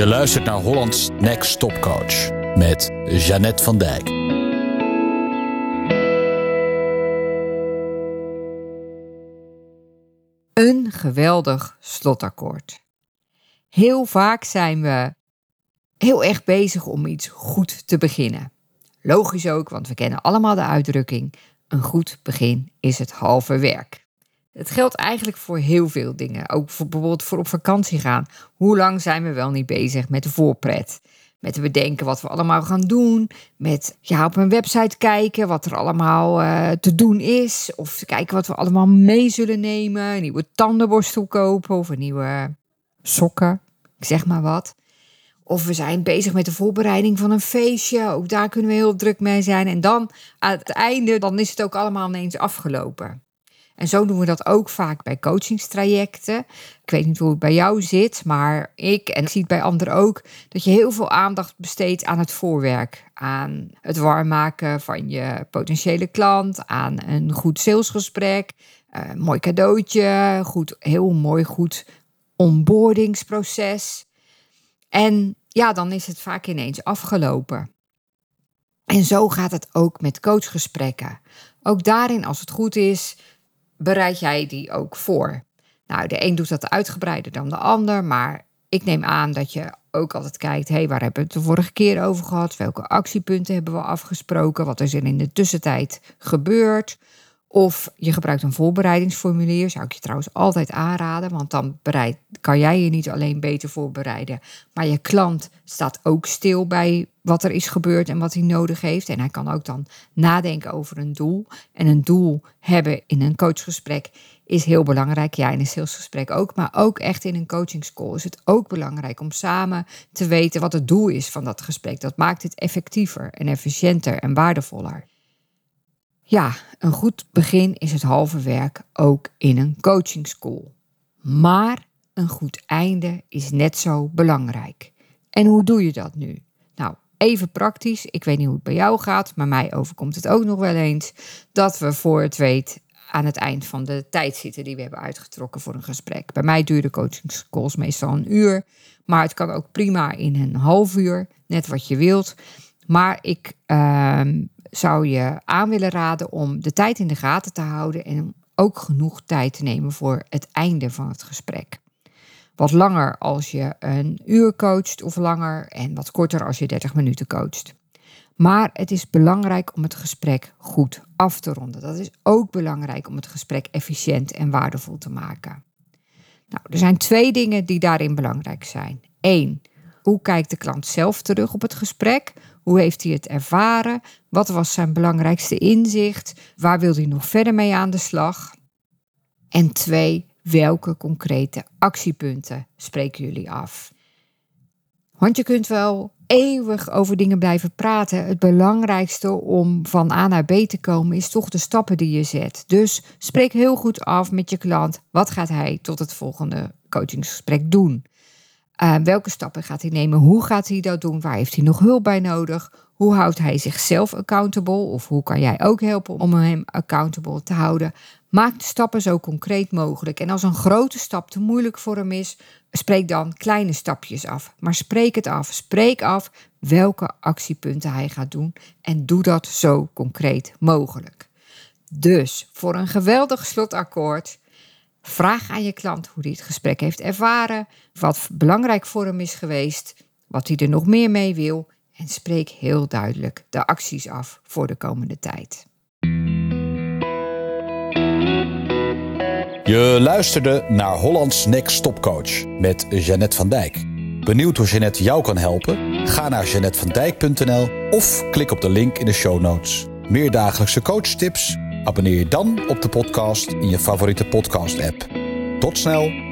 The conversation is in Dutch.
Je luistert naar Hollands Next Top Coach met Jeannette van Dijk. Een geweldig slotakkoord. Heel vaak zijn we heel erg bezig om iets goed te beginnen. Logisch ook, want we kennen allemaal de uitdrukking: een goed begin is het halve werk. Het geldt eigenlijk voor heel veel dingen. Ook voor, bijvoorbeeld voor op vakantie gaan. Hoe lang zijn we wel niet bezig met de voorpret? Met bedenken wat we allemaal gaan doen. Met ja, op een website kijken wat er allemaal uh, te doen is. Of kijken wat we allemaal mee zullen nemen. Een nieuwe tandenborstel kopen of een nieuwe sokken. Ik zeg maar wat. Of we zijn bezig met de voorbereiding van een feestje. Ook daar kunnen we heel druk mee zijn. En dan aan het einde, dan is het ook allemaal ineens afgelopen. En zo doen we dat ook vaak bij coachingstrajecten. Ik weet niet hoe het bij jou zit, maar ik en ik zie het bij anderen ook, dat je heel veel aandacht besteedt aan het voorwerk. Aan het warm maken van je potentiële klant, aan een goed salesgesprek, eh, mooi cadeautje, goed, heel mooi goed onboardingsproces. En ja, dan is het vaak ineens afgelopen. En zo gaat het ook met coachgesprekken. Ook daarin, als het goed is, bereid jij die ook voor? Nou, de een doet dat uitgebreider dan de ander, maar ik neem aan dat je ook altijd kijkt, hé, hey, waar hebben we het de vorige keer over gehad? Welke actiepunten hebben we afgesproken? Wat is er in de tussentijd gebeurd? Of je gebruikt een voorbereidingsformulier, zou ik je trouwens altijd aanraden, want dan bereid, kan jij je niet alleen beter voorbereiden, maar je klant staat ook stil bij wat er is gebeurd en wat hij nodig heeft. En hij kan ook dan nadenken over een doel. En een doel hebben in een coachgesprek is heel belangrijk. Ja, in een salesgesprek ook, maar ook echt in een coachingscall is het ook belangrijk om samen te weten wat het doel is van dat gesprek. Dat maakt het effectiever en efficiënter en waardevoller. Ja, een goed begin is het halve werk ook in een coachingschool. Maar een goed einde is net zo belangrijk. En hoe doe je dat nu? Nou, even praktisch. Ik weet niet hoe het bij jou gaat, maar mij overkomt het ook nog wel eens dat we voor het weet aan het eind van de tijd zitten die we hebben uitgetrokken voor een gesprek. Bij mij duren coachingscalls meestal een uur, maar het kan ook prima in een half uur, net wat je wilt. Maar ik uh, zou je aan willen raden om de tijd in de gaten te houden en ook genoeg tijd te nemen voor het einde van het gesprek. Wat langer als je een uur coacht of langer en wat korter als je 30 minuten coacht. Maar het is belangrijk om het gesprek goed af te ronden. Dat is ook belangrijk om het gesprek efficiënt en waardevol te maken. Nou, er zijn twee dingen die daarin belangrijk zijn. Eén, hoe kijkt de klant zelf terug op het gesprek? Hoe heeft hij het ervaren? Wat was zijn belangrijkste inzicht? Waar wil hij nog verder mee aan de slag? En twee, welke concrete actiepunten spreken jullie af? Want je kunt wel eeuwig over dingen blijven praten. Het belangrijkste om van A naar B te komen is toch de stappen die je zet. Dus spreek heel goed af met je klant. Wat gaat hij tot het volgende coachingsgesprek doen? Uh, welke stappen gaat hij nemen? Hoe gaat hij dat doen? Waar heeft hij nog hulp bij nodig? Hoe houdt hij zichzelf accountable? Of hoe kan jij ook helpen om hem accountable te houden? Maak de stappen zo concreet mogelijk. En als een grote stap te moeilijk voor hem is, spreek dan kleine stapjes af. Maar spreek het af. Spreek af welke actiepunten hij gaat doen. En doe dat zo concreet mogelijk. Dus voor een geweldig slotakkoord Vraag aan je klant hoe hij het gesprek heeft ervaren, wat belangrijk voor hem is geweest, wat hij er nog meer mee wil en spreek heel duidelijk de acties af voor de komende tijd. Je luisterde naar Hollands Next Top Coach met Jeannette van Dijk. Benieuwd hoe Jeannette jou kan helpen? Ga naar jeannettevandijk.nl of klik op de link in de show notes. Meer dagelijkse coachtips Abonneer je dan op de podcast in je favoriete podcast-app. Tot snel!